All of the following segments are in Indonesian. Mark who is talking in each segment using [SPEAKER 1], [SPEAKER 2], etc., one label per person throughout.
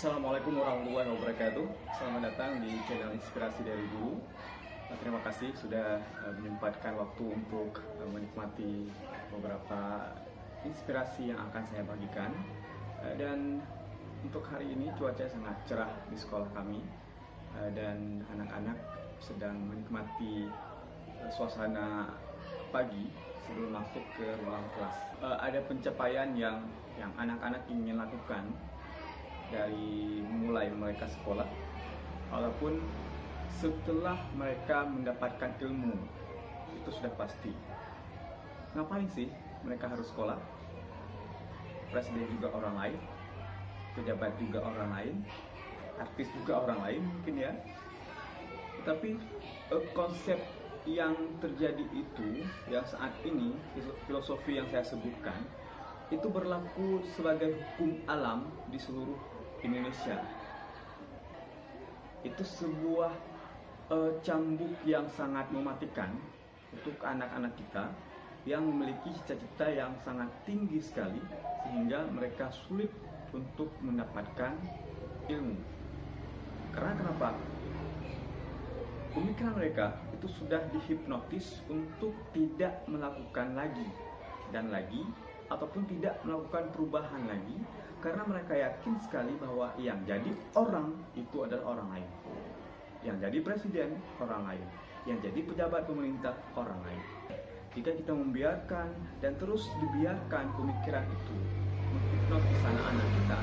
[SPEAKER 1] Assalamualaikum warahmatullahi wabarakatuh. Selamat datang di channel Inspirasi dari Guru. Eh, Terima kasih sudah eh, menyempatkan waktu untuk eh, menikmati beberapa inspirasi yang akan saya bagikan. Eh, Dan untuk hari ini cuaca sangat cerah di sekolah kami dan anak-anak sedang menikmati suasana pagi sebelum masuk ke ruang kelas. Ada pencapaian yang yang anak-anak ingin lakukan dari mulai mereka sekolah. Walaupun setelah mereka mendapatkan ilmu itu sudah pasti. Ngapain sih mereka harus sekolah? Presiden juga orang lain pejabat juga orang lain artis juga orang lain mungkin ya. Tapi eh, konsep yang terjadi itu yang saat ini filosofi yang saya sebutkan itu berlaku sebagai hukum alam di seluruh Indonesia. Itu sebuah eh, cambuk yang sangat mematikan untuk anak-anak kita yang memiliki cita-cita yang sangat tinggi sekali sehingga mereka sulit untuk mendapatkan ilmu. Karena kenapa? Pemikiran mereka itu sudah dihipnotis untuk tidak melakukan lagi dan lagi ataupun tidak melakukan perubahan lagi karena mereka yakin sekali bahwa yang jadi orang itu adalah orang lain. Yang jadi presiden orang lain, yang jadi pejabat pemerintah orang lain. Jika kita membiarkan dan terus dibiarkan pemikiran itu menghipnotis anak-anak kita,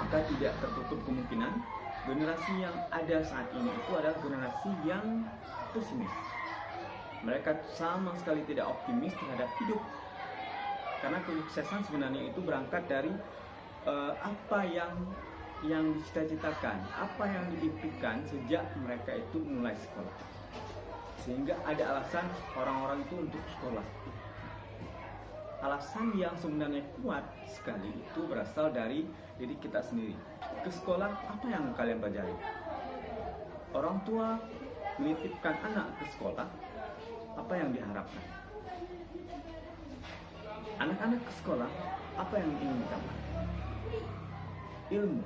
[SPEAKER 1] maka tidak tertutup kemungkinan generasi yang ada saat ini itu adalah generasi yang pesimis. Mereka sama sekali tidak optimis terhadap hidup karena kesuksesan sebenarnya itu berangkat dari uh, apa yang yang dicita-citakan, apa yang diimpikan sejak mereka itu mulai sekolah. Sehingga ada alasan orang-orang itu untuk sekolah. Alasan yang sebenarnya kuat sekali itu berasal dari diri kita sendiri. Ke sekolah apa yang kalian pelajari? Orang tua menitipkan anak ke sekolah, apa yang diharapkan? Anak-anak ke sekolah apa yang ingin didapat? Ilmu.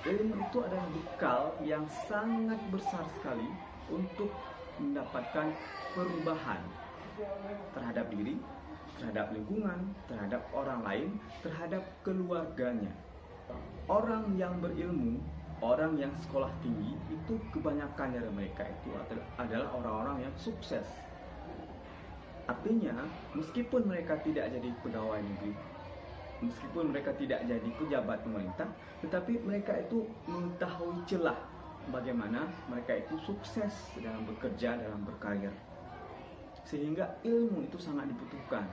[SPEAKER 1] Ilmu itu adalah bekal yang sangat besar sekali untuk mendapatkan perubahan terhadap diri, terhadap lingkungan, terhadap orang lain, terhadap keluarganya. Orang yang berilmu, orang yang sekolah tinggi itu kebanyakan dari mereka itu adalah orang-orang yang sukses Artinya, meskipun mereka tidak jadi pegawai negeri, meskipun mereka tidak jadi pejabat pemerintah, tetapi mereka itu mengetahui celah bagaimana mereka itu sukses dalam bekerja, dalam berkarir. Sehingga ilmu itu sangat dibutuhkan.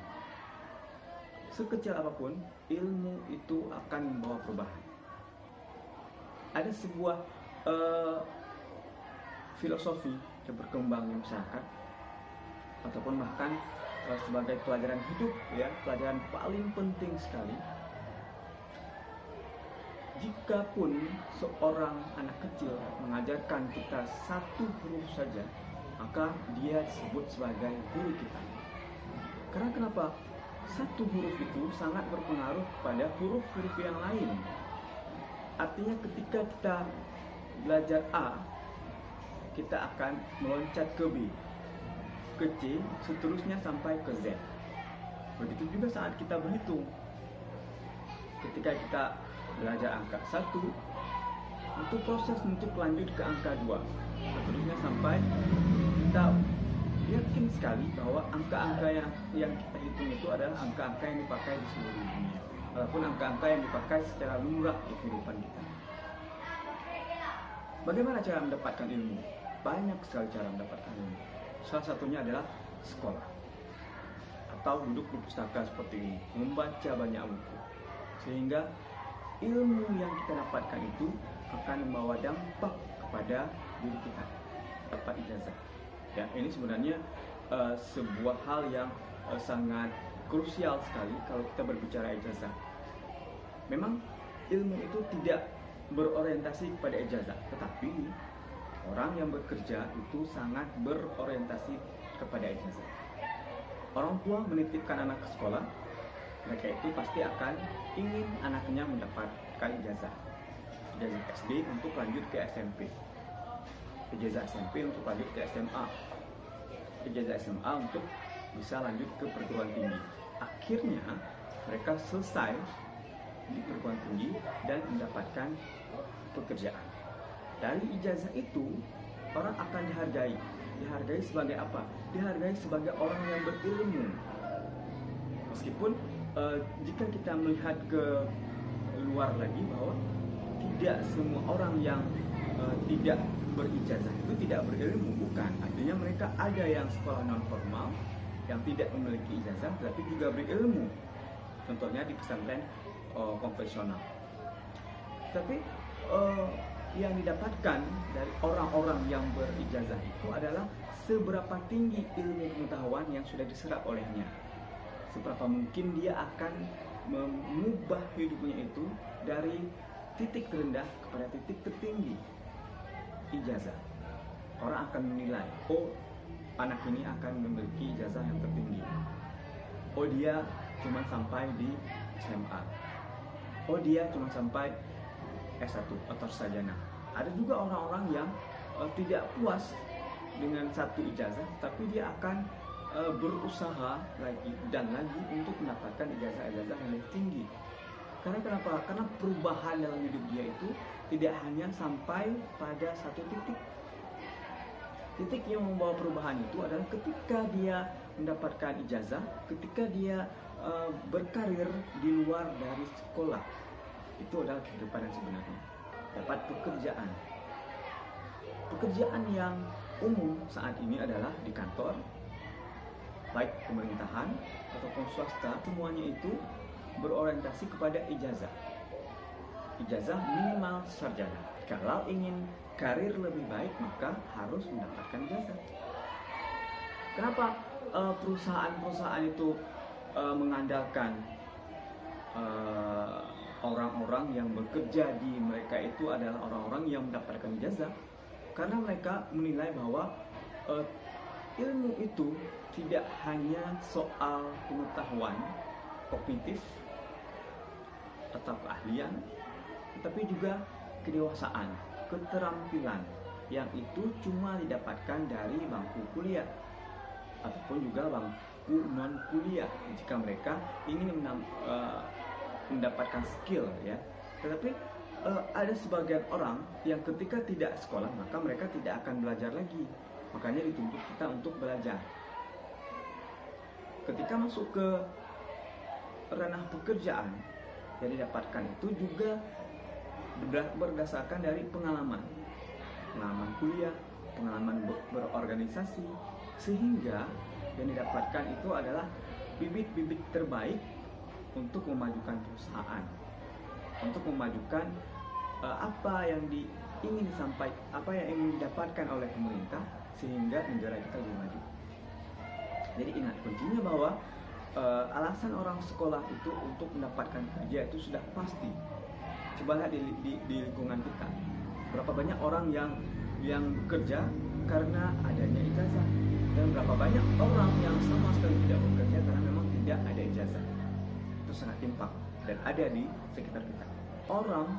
[SPEAKER 1] Sekecil apa pun, ilmu itu akan membawa perubahan. Ada sebuah uh, filosofi yang berkembang di masyarakat ataupun bahkan uh, sebagai pelajaran hidup ya pelajaran paling penting sekali. Jikapun seorang anak kecil mengajarkan kita satu huruf saja maka dia disebut sebagai guru kita. Karena kenapa? Satu huruf itu sangat berpengaruh pada huruf-huruf yang lain. Artinya ketika kita belajar A kita akan meloncat ke B ke C, seterusnya sampai ke Z. Begitu juga saat kita berhitung. Ketika kita belajar angka 1, untuk proses untuk lanjut ke angka 2. Seterusnya sampai kita yakin sekali bahwa angka-angka yang, yang kita hitung itu adalah angka-angka yang dipakai di seluruh dunia. Walaupun angka-angka yang dipakai secara lumrah di kehidupan kita. Bagaimana cara mendapatkan ilmu? Banyak sekali cara mendapatkan ilmu Salah satunya adalah sekolah atau duduk di pustaka seperti ini, membaca banyak buku. Sehingga ilmu yang kita dapatkan itu akan membawa dampak kepada diri kita, dapat ijazah. Ya, ini sebenarnya uh, sebuah hal yang uh, sangat krusial sekali kalau kita berbicara ijazah. Memang ilmu itu tidak berorientasi kepada ijazah, tetapi Orang yang bekerja itu sangat berorientasi kepada ijazah. Orang tua menitipkan anak ke sekolah, mereka itu pasti akan ingin anaknya mendapat mendapatkan ijazah. Ijazah SD untuk lanjut ke SMP ijazah SMP untuk lanjut ke SMA ijazah SMA untuk bisa lanjut ke perguruan tinggi. Akhirnya mereka selesai di perguruan tinggi dan mendapatkan pekerjaan dari ijazah itu orang akan dihargai. Dihargai sebagai apa? Dihargai sebagai orang yang berilmu. Meskipun uh, jika kita melihat ke luar lagi bahwa tidak semua orang yang uh, tidak berijazah itu tidak berilmu. Bukan. Artinya mereka ada yang sekolah non formal yang tidak memiliki ijazah tetapi juga berilmu. Contohnya di pesantren uh, konvensional tapi uh, yang didapatkan dari orang-orang yang berijazah itu adalah seberapa tinggi ilmu pengetahuan yang sudah diserap olehnya. Seberapa mungkin dia akan mengubah hidupnya itu dari titik terendah kepada titik tertinggi. Ijazah. Orang akan menilai oh anak ini akan memiliki ijazah yang tertinggi. Oh dia cuma sampai di SMA oh dia cuma sampai S1 atau sarjana ada juga orang-orang yang uh, tidak puas dengan satu ijazah tapi dia akan uh, berusaha lagi dan lagi untuk mendapatkan ijazah-ijazah yang lebih tinggi karena kenapa? Karena perubahan dalam hidup dia itu tidak hanya sampai pada satu titik. Titik yang membawa perubahan itu adalah ketika dia mendapatkan ijazah, ketika dia uh, berkarir di luar dari sekolah. Itu adalah kehidupan yang sebenarnya. Dapat pekerjaan. Pekerjaan yang umum saat ini adalah di kantor, baik pemerintahan ataupun swasta, semuanya itu berorientasi kepada ijazah. Ijazah minimal sarjana. Kalau ingin karir lebih baik maka harus mendapatkan ijazah. Kenapa eh, perusahaan-perusahaan itu uh, mengandalkan uh, orang-orang yang bekerja di mereka itu adalah orang-orang yang mendapatkan ijazah? Karena mereka menilai bahwa uh, ilmu itu tidak hanya soal pengetahuan kognitif atau keahlian, tapi juga kedewasaan, keterampilan yang itu cuma didapatkan dari bangku kuliah ataupun juga bangku non kuliah jika mereka ingin uh, mendapatkan skill ya. Tetapi uh, ada sebagian orang yang ketika tidak sekolah maka mereka tidak akan belajar lagi. Makanya dituntut kita untuk belajar. Ketika masuk ke ranah pekerjaan, yang didapatkan itu juga berdasarkan dari pengalaman pengalaman kuliah pengalaman berorganisasi sehingga yang didapatkan itu adalah bibit-bibit terbaik untuk memajukan perusahaan untuk memajukan uh, apa yang di, ingin disampaikan apa yang ingin didapatkan oleh pemerintah sehingga negara kita lebih maju jadi ingat kuncinya bahwa uh, alasan orang sekolah itu untuk mendapatkan kerja itu sudah pasti. Coba lihat di, di, di lingkungan kita. Berapa banyak orang yang yang bekerja karena adanya ijazah dan berapa banyak orang yang sama sekali tidak bekerja karena memang tidak ada ijazah. Itu sangat timpang dan ada di sekitar kita. Orang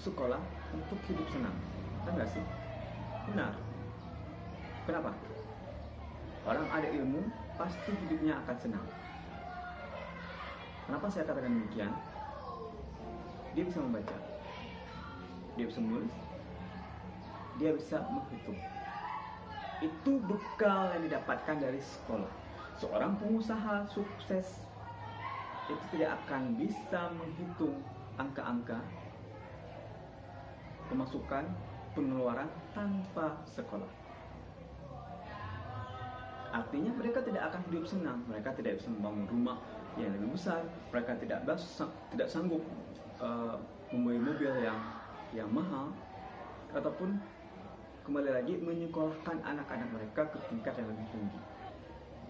[SPEAKER 1] sekolah untuk hidup senang, kan nggak sih? Benar. Kenapa? Orang ada ilmu pasti hidupnya akan senang. Kenapa saya katakan demikian? Dia bisa membaca, dia bisa menulis, dia bisa menghitung. Itu bekal yang didapatkan dari sekolah. Seorang pengusaha sukses itu tidak akan bisa menghitung angka-angka pemasukan pengeluaran tanpa sekolah. Artinya mereka tidak akan hidup senang, mereka tidak bisa membangun rumah, yang lebih besar. Mereka tidak tidak sanggup uh, membeli mobil yang yang mahal. Ataupun kembali lagi menyekolahkan anak-anak mereka ke tingkat yang lebih tinggi.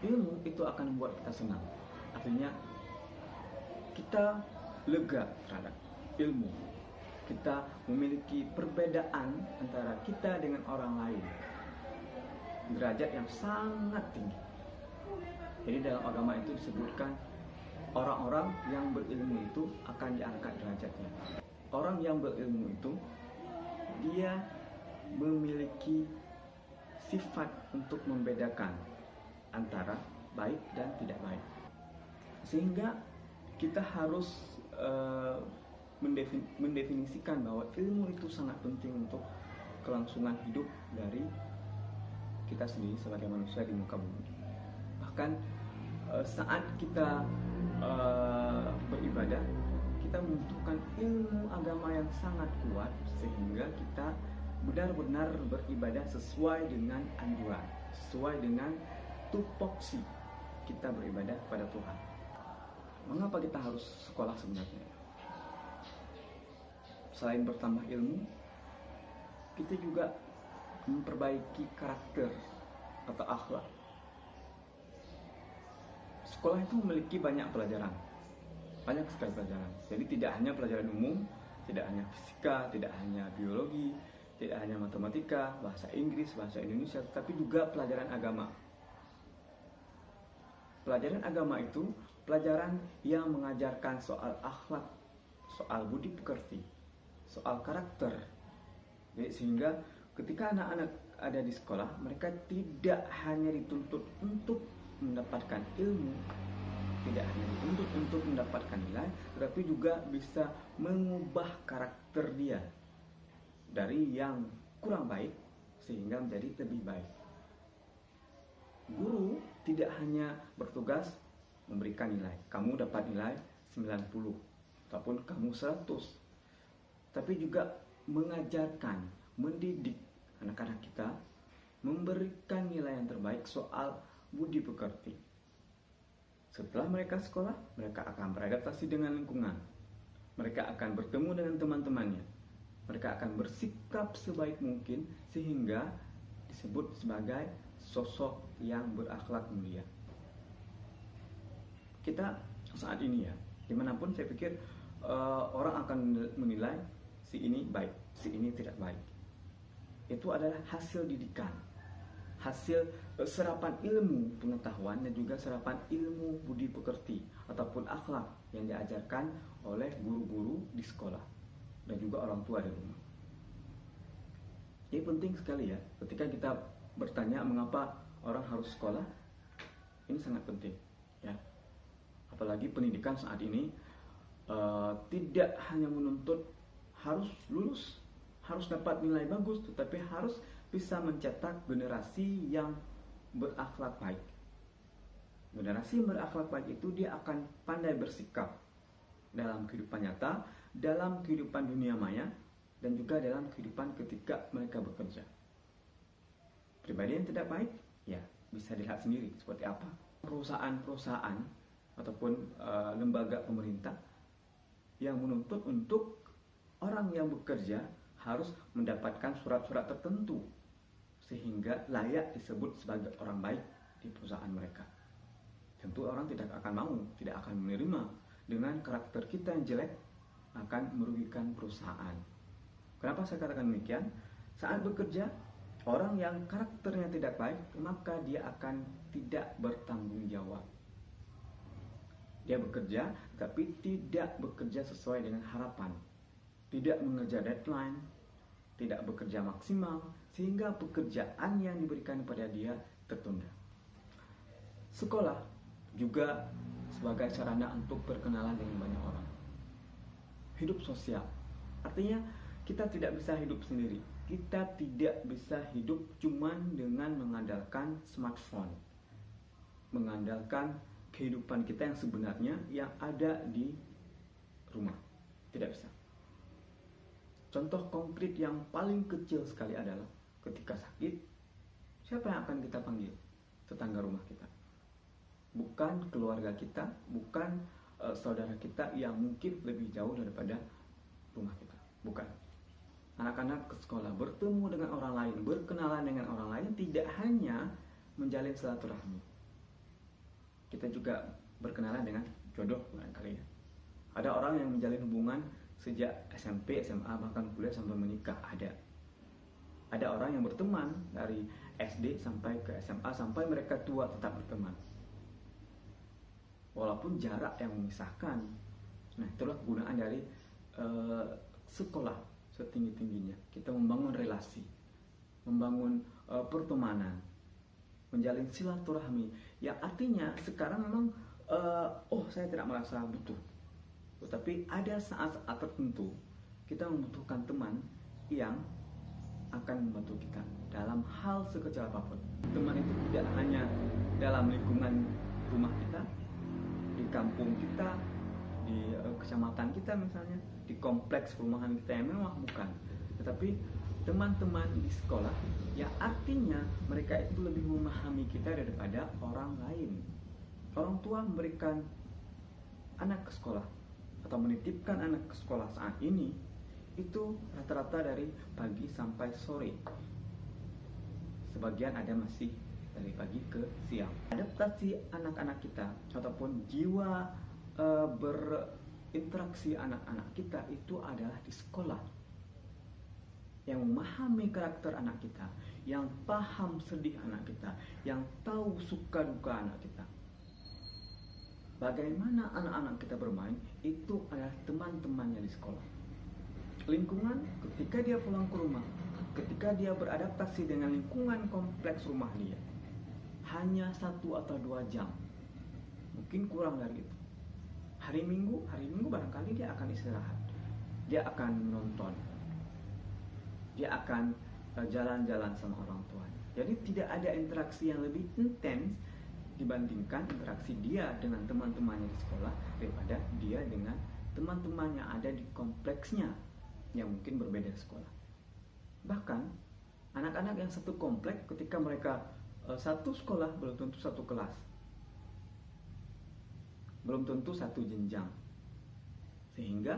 [SPEAKER 1] Ilmu itu akan membuat kita senang. Artinya kita lega terhadap ilmu kita memiliki perbedaan antara kita dengan orang lain derajat yang sangat tinggi jadi dalam agama itu disebutkan orang-orang yang berilmu itu akan diangkat derajatnya. orang yang berilmu itu dia memiliki sifat untuk membedakan antara baik dan tidak baik. Sehingga kita harus uh, mendefinisikan bahwa ilmu itu sangat penting untuk kelangsungan hidup dari kita sendiri sebagai manusia di muka bumi. Bahkan uh, saat kita uh, beribadah, kita membutuhkan ilmu agama yang sangat kuat sehingga kita benar-benar beribadah sesuai dengan anjuran, sesuai dengan tupoksi kita beribadah kepada Tuhan. Mengapa kita harus sekolah sebenarnya? Selain bertambah ilmu, kita juga memperbaiki karakter atau akhlak. Sekolah itu memiliki banyak pelajaran, banyak sekali pelajaran. Jadi tidak hanya pelajaran umum, tidak hanya fisika, tidak hanya biologi, tidak hanya matematika, bahasa Inggris, bahasa Indonesia, tapi juga pelajaran agama Pelajaran agama itu pelajaran yang mengajarkan soal akhlak, soal budi pekerti, soal karakter. Jadi, sehingga ketika anak-anak ada di sekolah, mereka tidak hanya dituntut untuk mendapatkan ilmu, tidak hanya dituntut untuk mendapatkan nilai, tetapi juga bisa mengubah karakter dia dari yang kurang baik sehingga menjadi lebih baik. Guru tidak hanya bertugas memberikan nilai. Kamu dapat nilai 90 ataupun kamu 100. Tapi juga mengajarkan, mendidik anak-anak kita memberikan nilai yang terbaik soal budi pekerti. Setelah mereka sekolah, mereka akan beradaptasi dengan lingkungan. Mereka akan bertemu dengan teman-temannya. Mereka akan bersikap sebaik mungkin sehingga disebut sebagai sosok yang berakhlak mulia. Kita saat ini ya, di mana pun saya pikir uh, orang akan menilai si ini baik, si ini tidak baik. Itu adalah hasil didikan, hasil uh, serapan ilmu pengetahuan dan juga serapan ilmu budi pekerti ataupun akhlak yang diajarkan oleh guru-guru di sekolah dan juga orang tua di rumah. Ini penting sekali ya ketika kita bertanya mengapa orang harus sekolah ini sangat penting ya apalagi pendidikan saat ini uh, tidak hanya menuntut harus lulus harus dapat nilai bagus tetapi harus bisa mencetak generasi yang berakhlak baik generasi yang berakhlak baik itu dia akan pandai bersikap dalam kehidupan nyata dalam kehidupan dunia maya dan juga dalam kehidupan ketika mereka bekerja pribadi yang tidak baik, ya bisa dilihat sendiri seperti apa. Perusahaan-perusahaan ataupun uh, lembaga pemerintah yang menuntut untuk orang yang bekerja harus mendapatkan surat-surat tertentu sehingga layak disebut sebagai orang baik di perusahaan mereka. Tentu orang tidak akan mau, tidak akan menerima dengan karakter kita yang jelek akan merugikan perusahaan. Kenapa saya katakan demikian? Saat bekerja, Orang yang karakternya tidak baik, maka dia akan tidak bertanggung jawab. Dia bekerja, tapi tidak bekerja sesuai dengan harapan. Tidak mengejar deadline, tidak bekerja maksimal, sehingga pekerjaan yang diberikan kepada dia tertunda. Sekolah juga sebagai sarana untuk berkenalan dengan banyak orang. Hidup sosial, artinya kita tidak bisa hidup sendiri kita tidak bisa hidup cuman dengan mengandalkan smartphone mengandalkan kehidupan kita yang sebenarnya yang ada di rumah. Tidak bisa. Contoh konkret yang paling kecil sekali adalah ketika sakit siapa yang akan kita panggil? Tetangga rumah kita. Bukan keluarga kita bukan uh, saudara kita yang mungkin lebih jauh daripada rumah kita. Bukan. Anak-anak ke sekolah bertemu dengan orang lain, berkenalan dengan orang lain tidak hanya menjalin silaturahmi. Kita juga berkenalan dengan jodoh barangkali ya. Ada orang yang menjalin hubungan sejak SMP, SMA bahkan kuliah sampai menikah ada. Ada orang yang berteman dari SD sampai ke SMA sampai mereka tua tetap berteman. Walaupun jarak yang memisahkan. Nah, itulah kegunaan dari uh, sekolah setinggi-tingginya. Kita membangun relasi, membangun uh, pertemanan, menjalin silaturahmi. Ya artinya sekarang memang uh, oh saya tidak merasa butuh. Tetapi ada saat-saat tertentu kita membutuhkan teman yang akan membantu kita dalam hal sekecil apa pun. Teman itu tidak hanya dalam lingkungan rumah kita, di kampung kita, di uh, kecamatan kita misalnya, di kompleks perumahan kita yang mewah bukan, tetapi teman-teman di sekolah ya artinya mereka itu lebih memahami kita daripada orang lain. Orang tua memberikan anak ke sekolah atau menitipkan anak ke sekolah saat ini itu rata-rata dari pagi sampai sore. Sebagian ada masih dari pagi ke siang. Adaptasi anak-anak kita ataupun jiwa e, berinteraksi anak-anak kita itu adalah di sekolah. Yang memahami karakter anak kita, yang paham sedih anak kita, yang tahu suka duka anak kita. Bagaimana anak-anak kita bermain itu adalah teman-temannya di sekolah. Lingkungan ketika dia pulang ke rumah, ketika dia beradaptasi dengan lingkungan kompleks rumah dia, hanya satu atau dua jam mungkin kurang dari itu hari minggu hari minggu barangkali dia akan istirahat dia akan nonton dia akan eh, jalan-jalan sama orang tuanya. Jadi tidak ada interaksi yang lebih intens dibandingkan interaksi dia dengan teman-temannya di sekolah daripada dia dengan teman-teman yang ada di kompleksnya yang mungkin berbeda sekolah. Bahkan anak-anak yang satu komplek ketika mereka Eh, satu sekolah belum tentu satu kelas. Belum tentu satu jenjang. Sehingga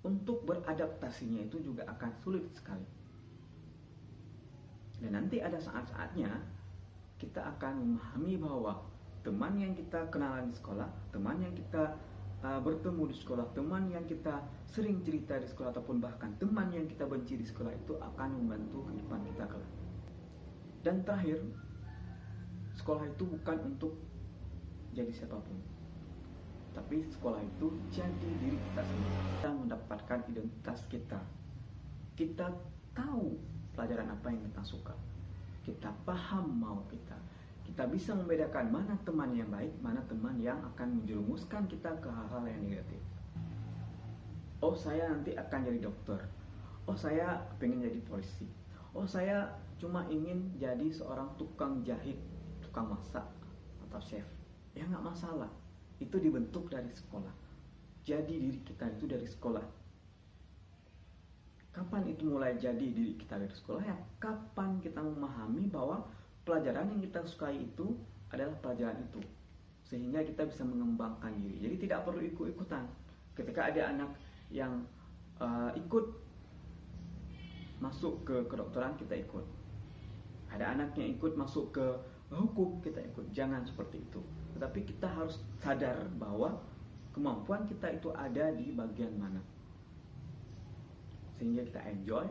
[SPEAKER 1] untuk beradaptasinya itu juga akan sulit sekali. Dan nanti ada saat-saatnya kita akan memahami bahwa teman yang kita kenalan di sekolah teman yang kita uh, bertemu di sekolah teman yang kita sering cerita di sekolah ataupun bahkan teman yang kita benci di sekolah itu akan membantu kehidupan kita kelak. Dan terakhir sekolah itu bukan untuk jadi siapa pun tapi sekolah itu jadi diri kita sendiri. Kita mendapatkan identitas kita. Kita tahu pelajaran apa yang kita suka. Kita paham mau kita. Kita bisa membedakan mana teman yang baik mana teman yang akan menjerumuskan kita ke hal-hal yang negatif. Oh saya nanti akan jadi dokter. Oh saya pengen jadi polisi. Oh saya cuma ingin jadi seorang tukang jahit tukang masak atau chef. Ya nggak masalah itu dibentuk dari sekolah. Jadi diri kita itu dari sekolah. Kapan itu mulai jadi diri kita dari sekolah? Ya kapan kita memahami bahwa pelajaran yang kita sukai itu adalah pelajaran itu. Sehingga kita bisa mengembangkan diri. Jadi tidak perlu ikut-ikutan. Ketika ada anak yang uh, ikut masuk ke kedokteran kita ikut ada anak yang ikut masuk ke hukum kita ikut. Jangan seperti itu. Tetapi kita harus sadar bahwa kemampuan kita itu ada di bagian mana. Sehingga kita enjoy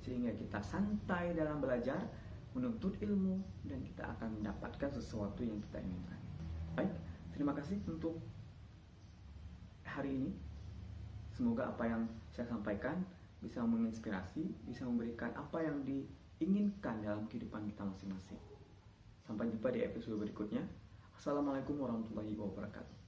[SPEAKER 1] sehingga kita santai dalam belajar menuntut ilmu dan kita akan mendapatkan sesuatu yang kita inginkan. Baik terima kasih untuk hari ini. Semoga apa yang saya sampaikan bisa menginspirasi bisa memberikan apa yang diinginkan dalam kehidupan kita masing-masing Sampai jumpa di episode berikutnya. Assalamualaikum warahmatullahi wabarakatuh.